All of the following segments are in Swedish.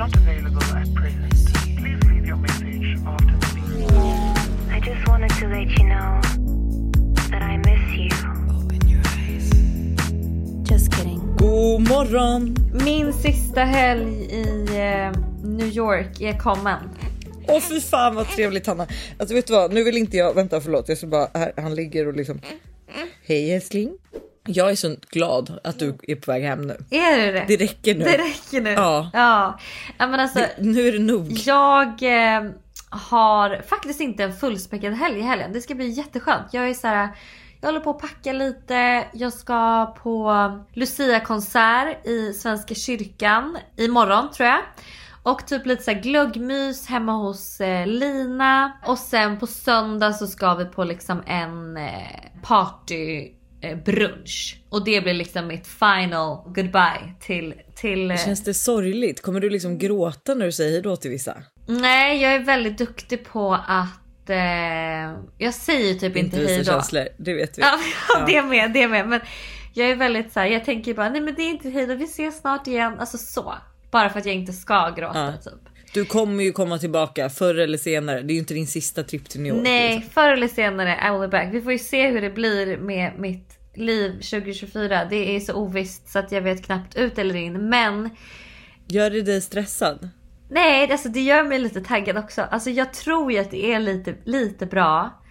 not available at present. Please leave your message after the beep. I just wanted to let you know that I miss you. Just kidding. God morgon! Min sista helg i eh, New York är kommen. Åh fy fan vad trevligt Hanna. Alltså vet du vad, nu vill inte jag, vänta förlåt, jag ska bara, här, han ligger och liksom. Hej älskling. Jag är så glad att du är på väg hem nu. Är det det? Det räcker nu. Det räcker nu. Ja. ja. ja men alltså, Det, nu är det nog. jag eh, har faktiskt inte en fullspäckad helg i helgen. Det ska bli jätteskönt. Jag är så här. Jag håller på att packa lite. Jag ska på Lucia-konsert i Svenska kyrkan imorgon tror jag. Och typ lite så här glöggmys hemma hos eh, Lina. Och sen på söndag så ska vi på liksom en eh, party brunch. Och det blir liksom mitt final goodbye till... till eh, Känns det sorgligt? Kommer du liksom gråta när du säger hejdå till vissa? Nej, jag är väldigt duktig på att... Eh, jag säger typ inte, visa hej då. känslor, det vet vi. Ja, ja, det med, det med. Men jag är väldigt så här, jag tänker bara nej men det är inte hej då, vi ses snart igen. Alltså så. Bara för att jag inte ska gråta Ja. typ. Du kommer ju komma tillbaka förr eller senare. Det är ju inte din sista tripp till New York. Nej, liksom. förr eller senare I will be back. Vi får ju se hur det blir med mitt liv 2024. Det är så ovisst så att jag vet knappt ut eller in. Men Gör det dig stressad? Nej, alltså det gör mig lite taggad också. Alltså jag tror ju att det är lite, lite bra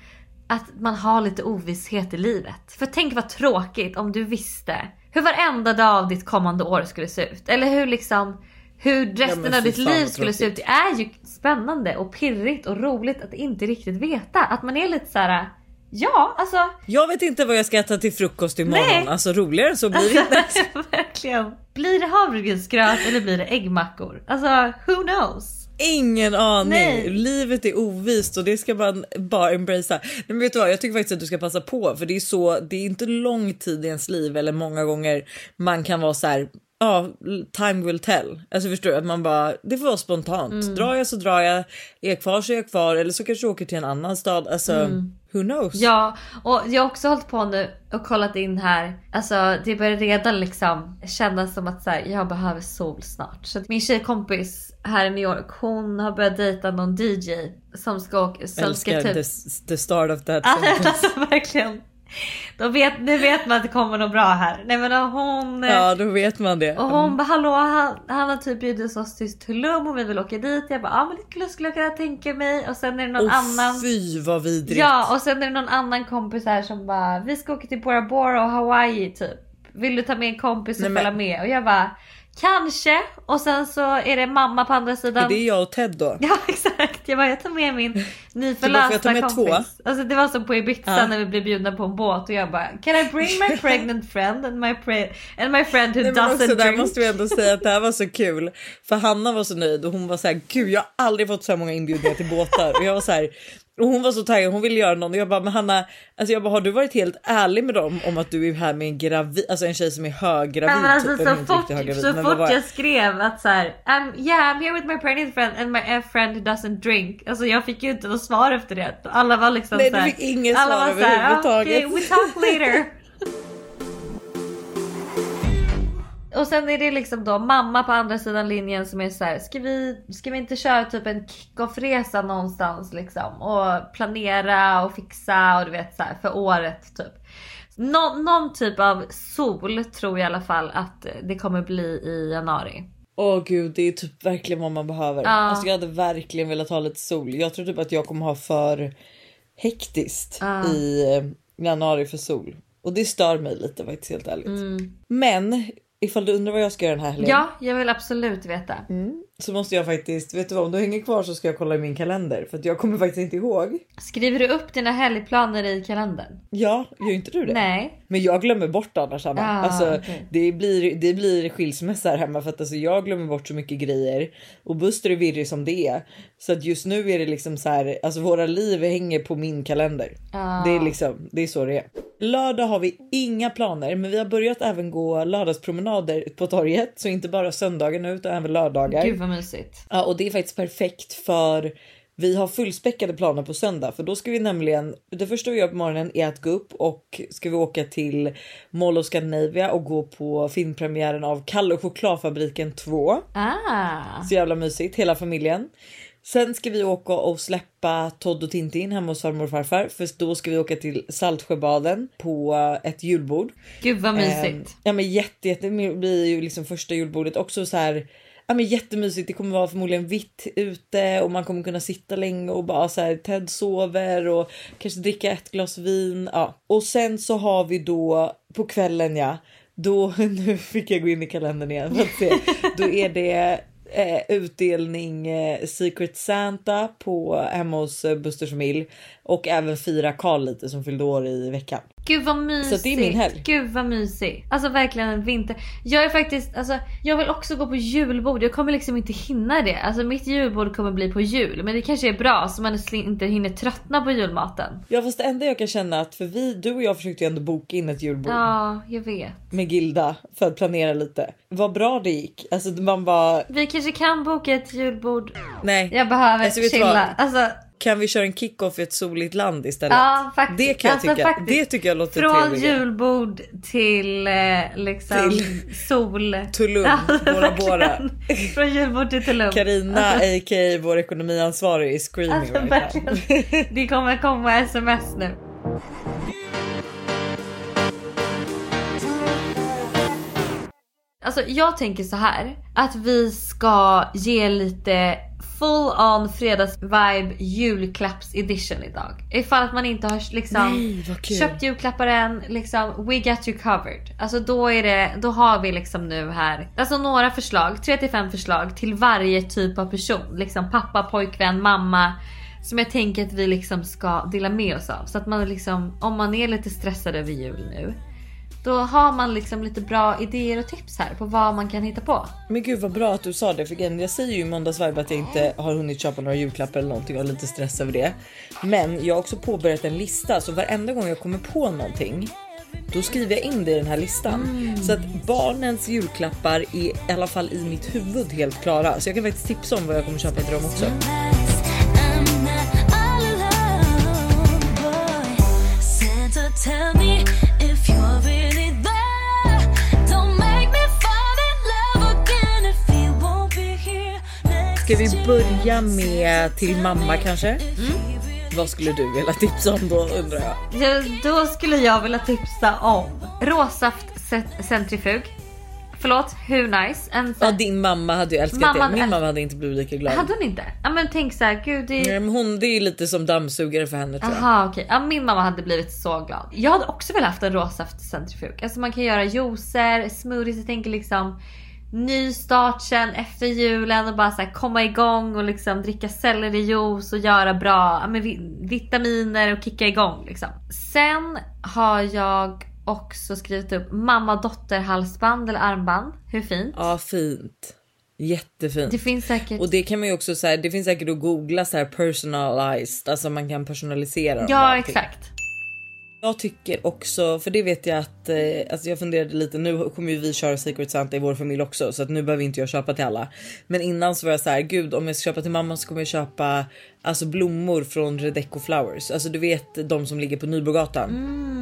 att man har lite ovisshet i livet. För tänk vad tråkigt om du visste hur varenda dag av ditt kommande år skulle se ut. Eller hur liksom hur resten men av ditt liv skulle se ut. Det är ju spännande och pirrigt och roligt att inte riktigt veta. Att man är lite så här. ja alltså. Jag vet inte vad jag ska äta till frukost imorgon. Nej. Alltså roligare så blir det inte. verkligen. Blir det havregrynsgröt eller blir det äggmackor? Alltså who knows? Ingen aning. Nej. Livet är ovist och det ska man bara embracea. Men vet du vad? Jag tycker faktiskt att du ska passa på för det är så. Det är inte lång tid i ens liv eller många gånger man kan vara så här. Ja, time will tell. Alltså förstår du? Att man bara, det får vara spontant. Mm. Drar jag så drar jag. Är jag kvar så är jag kvar. Eller så kanske jag åker till en annan stad. Alltså, who knows? Mm. Ja, och jag har också hållit på nu och kollat in här. Alltså det börjar redan liksom kännas som att så här, jag behöver sol snart. Så min tjejkompis här i New York, hon har börjat dejta någon DJ som ska åka, som ska Älskar typ... the, the start of that sentence. alltså verkligen. Då vet, nu vet man att det kommer något bra här. Nej men hon... eh, Ja, då vet man det. Och hon bara hallå han, han har typ bjudit oss till Tulum och vi vill åka dit. Jag bara ja men det skulle- jag kunna tänka mig. Och sen är det någon Åh, annan. fy vad vidrigt. Ja och sen är det någon annan kompis här som bara vi ska åka till Bora Bora och Hawaii typ. Vill du ta med en kompis och Nej, men- följa med? Och jag bara kanske. Och sen så är det mamma på andra sidan. Det är jag och Ted då. Ja exakt. Jag bara jag tar med min nyförlösta med kompis. två? Alltså det var som på Ibiza Ja. när vi blev bjudna på en båt och jag bara can I bring my pregnant friend and my, pre- and my friend who Nej, doesn't också, där drink? måste vi ändå säga att det här var så kul. För Hanna var så nöjd och hon var så här, gud jag har aldrig fått så här många inbjudningar till båtar. Och jag var så här, och hon var så taggad, hon ville göra någon och jag bara, men Hanna, alltså jag bara, har du varit helt ärlig med dem om att du är här med en gravid, alltså en tjej som är höggravid? Ja, men alltså, typ, så fort, höggravid, så fort var- jag skrev att så här, um, yeah I'm here with my pregnant friend and my friend doesn't drink. Alltså jag fick ju inte något svar efter det. Alla var liksom Nej, så du här, fick inget alla svar var så här, överhuvudtaget. Okay, we talk later. Och sen är det liksom då mamma på andra sidan linjen som är så här, ska vi, ska vi inte köra typ en kick-off-resa någonstans liksom? Och planera och fixa och du vet så här, för året typ. Nå, någon typ av sol tror jag i alla fall att det kommer bli i januari. Åh gud, det är typ verkligen vad man behöver. Ja. Alltså jag hade verkligen velat ha lite sol. Jag tror typ att jag kommer ha för hektiskt Ja. i eh, januari för sol. Och det stör mig lite faktiskt helt ärligt. Men ifall du undrar vad jag ska göra den här helgen. Ja, jag vill absolut veta. Så måste jag faktiskt, vet du vad om du hänger kvar så ska jag kolla i min kalender för att jag kommer faktiskt inte ihåg. Skriver du upp dina helgplaner i kalendern? Ja, gör inte du det? Nej. Men jag glömmer bort annars Anna. Ah, alltså, okej. det, blir, det blir skilsmässa här hemma för att alltså, jag glömmer bort så mycket grejer och Buster är virrig som det är. Så att just nu är det liksom så här, alltså våra liv hänger på min kalender. Ah. Det är liksom, det är så det är. Lördag har vi inga planer, men vi har börjat även gå lördagspromenader på torget, så inte bara söndagar nu utan även lördagar. Gud vad mysigt. Ja, och det är faktiskt perfekt för Vi har fullspäckade planer på söndag för då ska vi nämligen. Det första vi gör på morgonen är att gå upp och ska vi åka till Mall of Scandinavia och gå på filmpremiären av Kalle och chokladfabriken 2. Ah. Så jävla mysigt hela familjen. Sen ska vi åka och släppa Todd och Tintin hemma hos farmor och farfar för då ska vi åka till Saltsjöbaden på ett julbord. Gud vad mysigt. Ehm, ja men jätte, jätte det blir ju liksom första julbordet också så här. Ja men jättemysigt. Det kommer vara förmodligen vitt ute och man kommer kunna sitta länge och bara så här Ted sover och kanske dricka ett glas vin. Ja, och sen så har vi då på kvällen ja. Då nu fick jag gå in i kalendern igen för att se. Då är det eh, utdelning eh, Secret Santa på eh, hemma hos eh, Busters familj och även fira Karl lite som fyllde år i veckan. Gud vad mysigt. Så det är min helg. Gud vad mysigt. Alltså verkligen en vinter. Jag är faktiskt, alltså jag vill också gå på julbord. Jag kommer liksom inte hinna det. Alltså mitt julbord kommer bli på jul. Men det kanske är bra så man inte hinner tröttna på julmaten. Ja fast det enda jag kan känna att för vi, du och jag försökte ju ändå boka in ett julbord Ja, jag vet. med Gilda för att planera lite. Vad bra det gick. Alltså man bara Vi kanske kan boka ett julbord. nej. Jag behöver Alltså, chilla. Alltså Kan vi köra en kick-off i ett soligt land istället? ja faktiskt. Det kan jag alltså, tycka. faktiskt. Det tycker jag låter Från trevligt. julbord till eh, liksom Till sol. Tulum, Ja, Bora Bora. Från julbord till Tulum. Karina aka vår ekonomiansvarig är screaming Alltså right verkligen. Det kommer komma sms nu. Alltså jag tänker så här att vi ska ge lite full on fredagsvibe julklapps edition idag. Ifall att man inte har liksom Nej, köpt julklappar än, liksom we got you covered. Alltså då är det, då har vi liksom nu här, alltså några förslag, 3-5 förslag till varje typ av person. Liksom pappa, pojkvän, mamma. Som jag tänker att vi liksom ska dela med oss av. Så att man liksom, om man är lite stressad över jul nu. Då har man liksom lite bra idéer och tips här på vad man kan hitta på. Men gud vad bra att du sa det för jag säger ju i måndagsvibe att jag inte har hunnit köpa några julklappar eller någonting och lite stress över det. Men jag har också påbörjat en lista så varenda gång jag kommer på någonting då skriver jag in det i den här listan så att barnens julklappar är i alla fall i mitt huvud helt klara. Så jag kan faktiskt tipsa om vad jag kommer köpa till dem också. Ska vi börja med till mamma kanske? Vad skulle du vilja tipsa om då undrar jag? Ja, då skulle jag vilja tipsa om råsaft cent- centrifug. Förlåt, hur nice? En Ja, din mamma hade ju älskat Mamma det. Min mamma hade inte blivit lika glad. Hade hon inte? Ja men tänk så här, gud det är... Hon, det är lite som dammsugare för henne tror jag. Aha okej, ja, min mamma hade blivit så glad. Jag hade också velat haft en råsaftcentrifug. Alltså man kan göra juicer, smoothies, jag tänker liksom ny start sen efter julen och bara så komma igång och liksom dricka sellerijuice och göra bra men vi- vitaminer och kicka igång liksom. Sen har jag också skrivit upp mamma dotter halsband eller armband. Hur fint? Ja fint. Jättefint. Det finns säkert. Och det kan man ju också säga. Det finns säkert att googla så här personalized, alltså man kan personalisera. Ja exakt. Jag tycker också, för det vet jag att, eh, alltså jag funderade lite, nu kommer ju vi köra Secret Santa i vår familj också så att nu behöver inte jag köpa till alla. Men innan så var jag så här, gud om jag ska köpa till mamma så kommer jag köpa alltså blommor från Redeco Flowers. Alltså du vet de som ligger på Nybrogatan. Mm.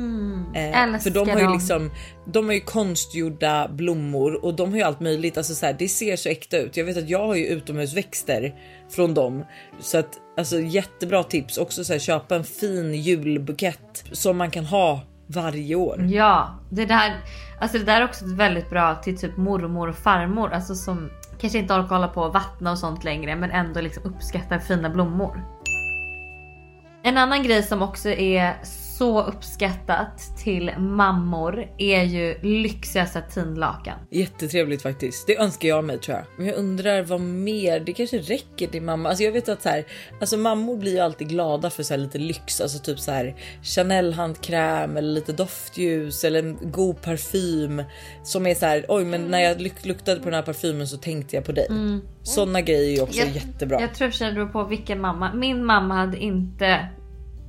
Eh, för de har ju liksom, de har ju konstgjorda blommor och de har ju allt möjligt. Alltså så här, det ser så äkta ut. Jag vet att jag har ju utomhusväxter från dem så att alltså jättebra tips. Också så här, köpa en fin julbukett som man kan ha varje år. Ja, det där, alltså det där är också väldigt bra till typ mormor och farmor. Alltså som kanske inte orkar hålla på och vattna och sånt längre men ändå liksom uppskattar fina blommor. En annan grej som också är så uppskattat till mammor är ju lyxiga satinlakan. Jättetrevligt faktiskt. Det önskar jag mig tror jag. Men jag undrar vad mer. Det kanske räcker till mamma. Alltså jag vet att så här, alltså mammor blir ju alltid glada för så här lite lyx, alltså typ så här Chanel handkräm eller lite doftljus eller en god parfym som är så här. Oj, men när jag luk- luktade på den här parfymen så tänkte jag på dig. Såna grejer är ju också jättebra. Jag tror att det beror på vilken mamma. Min mamma hade inte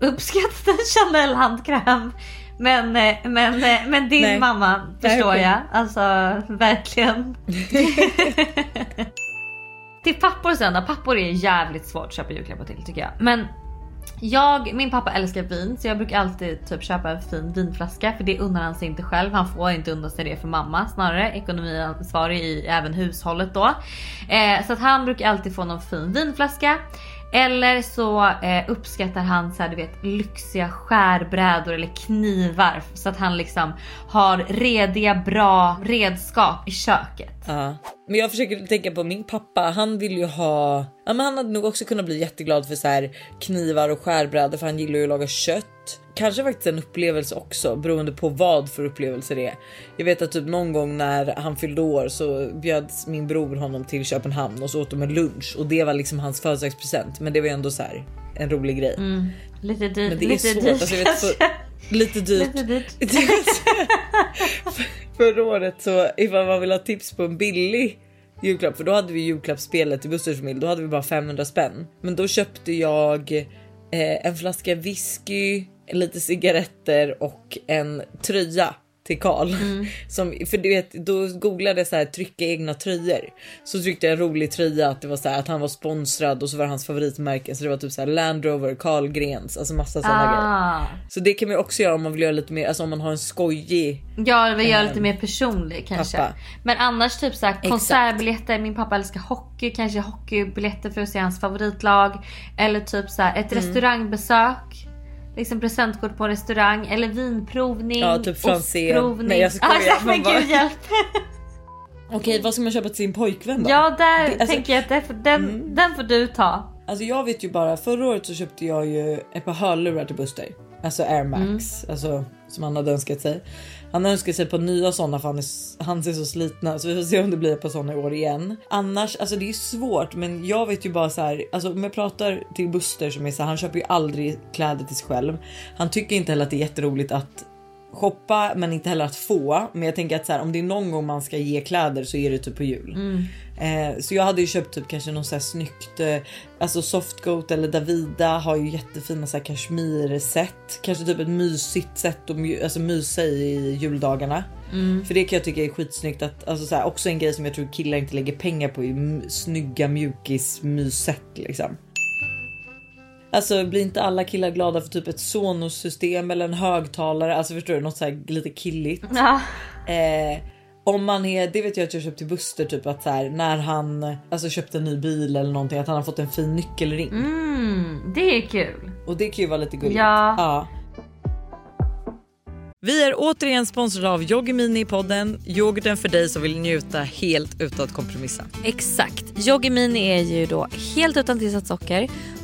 uppskattat en Chanel handkräm. Men, eh, men, eh, men din Nej. mamma förstår okej. jag. Alltså verkligen. Till pappor sen då. Pappor är jävligt svårt att köpa julklappar till tycker jag. Men jag, min pappa älskar vin så jag brukar alltid typ köpa en fin vinflaska för det unnar han sig inte själv. Han får inte unna sig det för mamma snarare. Ekonomiansvarig i även hushållet då. Eh, så att han brukar alltid få någon fin vinflaska. Eller så eh, uppskattar han så här, du vet lyxiga skärbrädor eller knivar så att han liksom har rediga bra redskap i köket. Uh. Men jag försöker tänka på min pappa. Han vill ju ha, ja, men han hade nog också kunnat bli jätteglad för så här knivar och skärbrädor för han gillar ju att laga kött. Kanske faktiskt en upplevelse också beroende på vad för upplevelse det är. Jag vet att typ någon gång när han fyllde år så bjöds min bror honom till Köpenhamn och så åt de en lunch och det var liksom hans födelsedagspresent. Men det var ju ändå så här en rolig grej. Lite dyrt. Men det är lite svårt. Alltså, jag vet, lite dyrt. Lite dyrt. Förra året så ifall man vill ha tips på en billig julklapp för då hade vi julklappsspelet i Busters familj. Då hade vi bara 500 spänn, men då köpte jag eh, en flaska whisky, lite cigaretter och en tröja till Karl. Som, för du vet, då googlade jag så här, trycka egna tröjor. Så tryckte jag en rolig tröja att det var så här, att han var sponsrad och så var det hans favoritmärke. Så det var typ så här Land Rover, Carlgrens, alltså massa sådana grejer. Ah. Så det kan man också göra om man vill göra lite mer, alltså om man har en skojig. Ja, vi gör lite mer personlig kanske. pappa. Men annars typ såhär konsertbiljetter. Min pappa älskar hockey. Kanske hockeybiljetter för att se hans favoritlag. Eller typ såhär ett Mm. restaurangbesök. Liksom presentkort på restaurang. Eller vinprovning. Ja, typ ostprovning. Nej, jag skojar. Exakt, men bara- gud hjälp. Okej, vad ska man köpa till sin pojkvän då? Ja, där Det- alltså- Mm. tänker jag att den, den får du ta. Alltså jag vet ju bara förra året så köpte jag ju ett par hörlurar till Buster. Alltså Air Max, alltså som han hade önskat sig. Han önskar sig på nya sådana för han, är, han ser så slitna så vi får se om det blir par sådana i år igen. Annars, alltså det är svårt men jag vet ju bara så här, alltså om jag pratar till Buster som är så här, han köper ju aldrig kläder till sig själv. Han tycker inte heller att det är jätteroligt att shoppa men inte heller att få. Men jag tänker att så här, om det är någon gång man ska ge kläder så är det typ på jul. Eh, så jag hade ju köpt typ kanske något så här snyggt, eh, alltså Softgoat eller Davida har ju jättefina så här kashmirset. Kanske typ ett mysigt sätt att mju- alltså mysa i juldagarna. För det kan jag tycka är skitsnyggt att alltså så här, också en grej som jag tror killar inte lägger pengar på är snygga mjukismysset liksom. Alltså blir inte alla killar glada för typ ett Sonos system eller en högtalare? Alltså förstår du något så här lite killigt. Ja. Eh, om man är, det vet jag att jag köpte till Buster typ att så här, när han alltså köpte en ny bil eller någonting att han har fått en fin nyckelring Mm, det är kul. och det kan ju vara lite gulligt. Ja. Vi är återigen sponsrade av Yoggi Mini i podden. Yoghurten för dig som vill njuta helt utan att kompromissa. Exakt. Yoggi Mini är ju då helt utan tillsatt socker,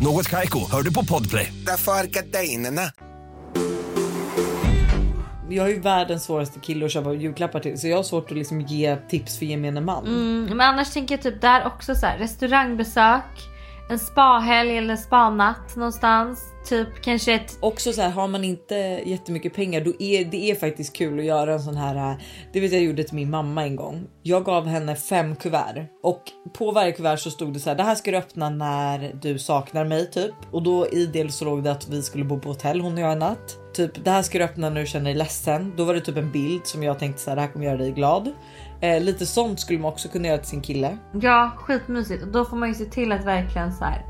Något Kaiko, hör du på Podplay. Därför är gardinerna. Jag är ju världens svåraste kille att köpa julklappar till så jag har svårt att liksom ge tips för gemene man. Mm, men annars tänker jag typ där också så här, restaurangbesök, en spahelg eller spanatt någonstans. Typ kanske ett Också så här har man inte jättemycket pengar då är det är faktiskt kul att göra en sån här. äh, Det vet jag gjorde till min mamma en gång. Jag gav henne fem kuvert och på varje kuvert så stod det så här. Det här ska du öppna när du saknar mig typ och då i del så låg det att vi skulle bo på hotell hon och jag en natt. Typ det här ska du öppna när du känner dig ledsen. Då var det typ en bild som jag tänkte så här. Det här kommer göra dig glad. Eh, lite sånt skulle man också kunna göra till sin kille. Ja, skitmysigt. Och då får man ju se till att verkligen så här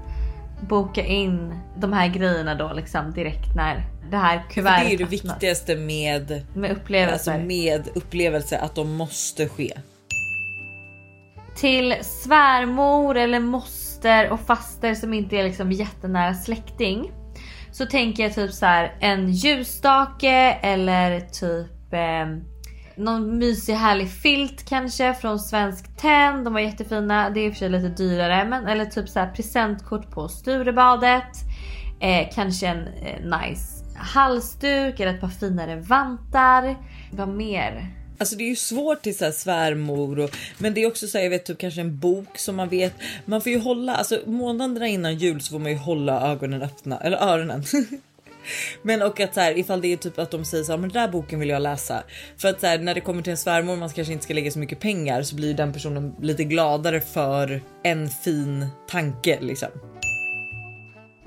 boka in de här grejerna då liksom direkt när det här För kuvertet det är det viktigaste med Med upplevelser. alltså med upplevelse att de måste ske. Till svärmor eller moster och faster som inte är liksom jättenära släkting. Så tänker jag typ så här en ljusstake eller typ eh, någon mysig härlig filt kanske från Svensk Tenn. De var jättefina. Det är i och för sig lite dyrare men eller typ så här presentkort på Sturebadet. Eh, kanske en eh, nice halsduk eller ett par finare vantar. Vad mer? Alltså det är ju svårt till så här svärmor och men det är också så här, jag vet typ kanske en bok som man vet. Man får ju hålla alltså månaderna innan jul så får man ju hålla ögonen öppna eller öronen. Men och att så här, ifall det är typ att de säger så här, men den där boken vill jag läsa. För att så här, när det kommer till en svärmor man kanske inte ska lägga så mycket pengar så blir ju den personen lite gladare för en fin tanke liksom.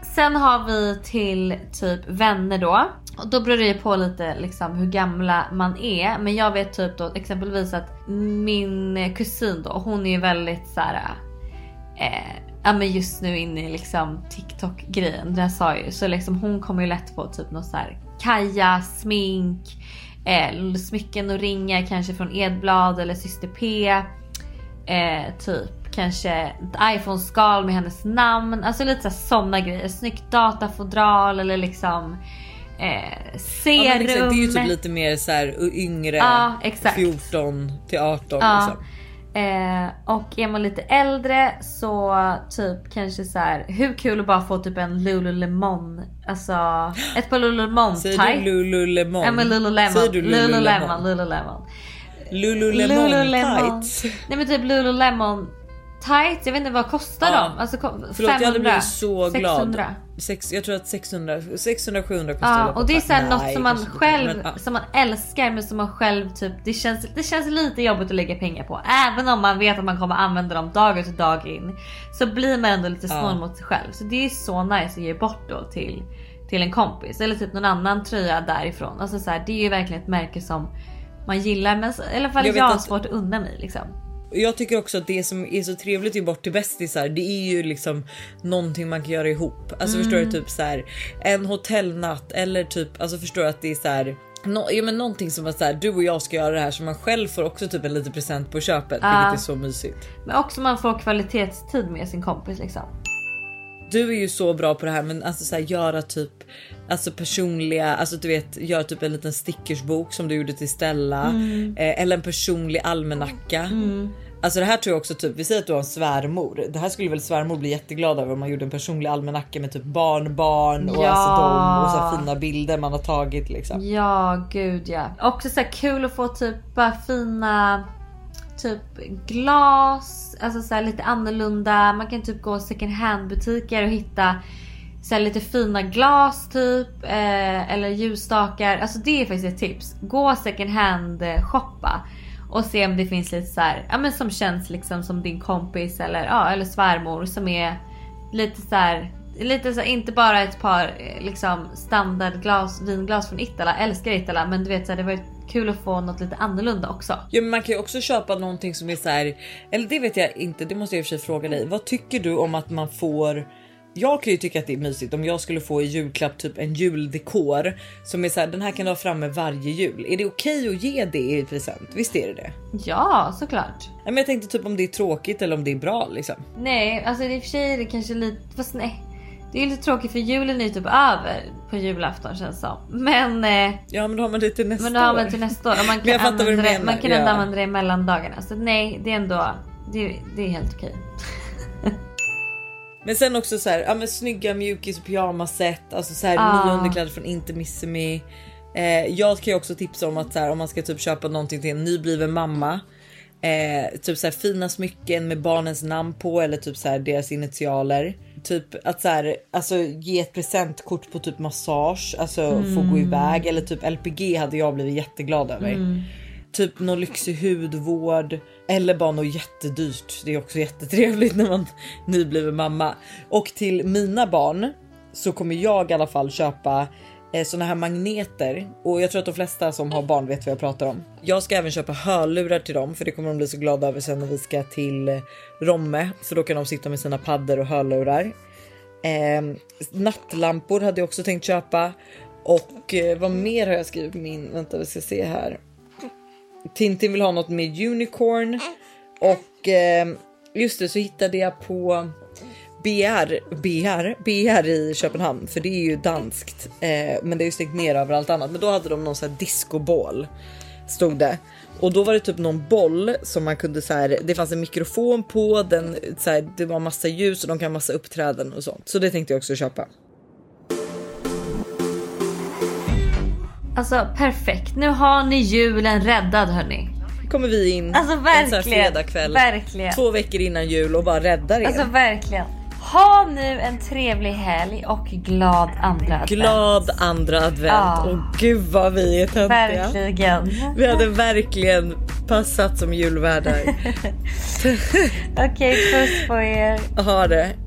Sen har vi till typ vänner då. Och då beror det ju på lite liksom hur gamla man är. Men jag vet typ då exempelvis att min kusin då, hon är ju väldigt så här. Eh, ja men just nu inne i liksom TikTok grejen. Det sa ju. Så liksom hon kommer ju lätt på typ något så här kaja, smink, eh, smycken och ringar kanske från Edblad eller Syster P. Eh, typ kanske ett iPhone-skal med hennes namn. Alltså lite så såna grejer. Snyggt datafodral eller liksom eh, serum. Ja, exakt, det är ju typ lite mer så här yngre Ja, exakt. 14 till 18 Ja. liksom. Eh, och är man lite äldre så typ kanske så här. Hur kul att bara få typ en Lululemon. Alltså ett par Lululemon Säger tight. du Lululemon? Ja men Lululemon. Säger du Lululemon. Lululemon? Lululemon. Lululemon, Lululemon. tights. Nej men typ Lululemon tights. Jag vet inte vad kostar Ja. de? Alltså kom- Förlåt jag hade 500, blivit så 600. glad. Sex, jag tror att 600, 600-700 kostar Ja och det är såhär något som man själv men, ja. som man älskar men som man själv typ det känns, det känns lite jobbigt att lägga pengar på. Även om man vet att man kommer använda dem dag ut och dag in. Så blir man ändå lite snål Ja. mot sig själv. Så det är så nice att ge bort då till, till en kompis. Eller typ någon annan tröja därifrån. Alltså så här, det är ju verkligen ett märke som man gillar men i alla fall Jag jag, har svårt att unna mig liksom. Jag tycker också att det som är så trevligt i bort till bästisar det är ju liksom någonting man kan göra ihop. Alltså förstår Mm. du typ så här en hotellnatt eller typ alltså förstår du att det är så här No, ja, men någonting som att så här, du och jag ska göra det här så man själv får också typ en liten present på köpet Ja. vilket är så mysigt. Men också man får kvalitetstid med sin kompis liksom. Du är ju så bra på det här men alltså så här, göra typ alltså personliga, alltså du vet göra typ en liten stickersbok som du gjorde till Stella Mm. eh, eller en personlig almanacka. Alltså det här tror jag också typ, vi säger att du har en svärmor. Det här skulle väl svärmor bli jätteglad över om man gjorde en personlig almanacka med typ barnbarn och Ja. alltså dem och så här fina bilder man har tagit liksom. Ja gud ja. Också så här kul att få typ bara fina typ glas, alltså så här lite annorlunda. Man kan typ gå second hand butiker och hitta så här lite fina glas typ eh, eller ljusstakar. Alltså det är faktiskt ett tips. Gå second hand shoppa Och se om det finns lite så här, ja men som känns liksom som din kompis eller, ja, eller svärmor som är lite så här. Lite så här, inte bara ett par eh, liksom standardglas, vinglas från Ittala, älskar Ittala men du vet så här, det var ett kul att få något lite annorlunda också. Ja, men man kan ju också köpa någonting som är så här, eller det vet jag inte, det måste jag i och för sig fråga dig. Vad tycker du om att man får jag kan ju tycka att det är mysigt om jag skulle få i julklapp typ en juldekor som är så här, den här kan du ha framme varje jul. Är det okej att ge det i present? Visst är det det? Ja, såklart. Men jag tänkte typ om det är tråkigt eller om det är bra liksom. Nej, alltså i och för sig är det kanske lite, fast nej. Det är lite tråkigt för julen är ju typ över på julafton känns som. Men, eh, Ja, men då har man det till nästa men då har man år. till nästa år. Och man Men jag kan, fattar vad använda det, man kan ändå ja. använda det i mellandagarna. Så nej, det är ändå, det, det är helt okej. Men sen också så här, ja men snygga mjukis och pyjamasset, alltså så här Ah. nya underkläder från Intimissimi. Eh, jag kan ju också tipsa om att så här, om man ska typ köpa någonting till en nybliven mamma. Eh, typ så här fina smycken med barnens namn på eller typ så här deras initialer. Typ att så här, alltså ge ett presentkort på typ massage, alltså få gå iväg eller typ LPG hade jag blivit jätteglad över. Typ någon lyxig hudvård eller bara något jättedyrt. Det är också jättetrevligt när man nybliven mamma. Och till mina barn så kommer jag i alla fall köpa Eh, såna här magneter och jag tror att de flesta som har barn vet vad jag pratar om. Jag ska även köpa hörlurar till dem för det kommer de bli så glada över sen när vi ska till eh, Romme för då kan de sitta med sina paddor och hörlurar. Eh, nattlampor hade jag också tänkt köpa och eh, vad mer har jag skrivit på min? Vänta vi ska se här. Tintin vill ha något med unicorn och eh, just det så hittade jag på BR, BR, BR i Köpenhamn för det är ju danskt eh, men det är ju stängt ner överallt annat. Men då hade de någon sån här discoball stod det och då var det typ någon boll som man kunde så här. Det fanns en mikrofon på den, så här, det var massa ljus och de kan massa uppträden och sånt. Så det tänkte jag också köpa. Alltså perfekt. Nu har ni julen räddad hörni. Kommer vi in Alltså en sån här verkligen. fredagkväll Verkligen. två veckor innan jul och bara räddar er. Alltså verkligen. Ha nu en trevlig helg och glad andra advent. Glad andra advent. Ja. Och gud vad vi är töntiga. Verkligen. Vi hade verkligen passat som julvärdar. Okej, puss på er. Ha det.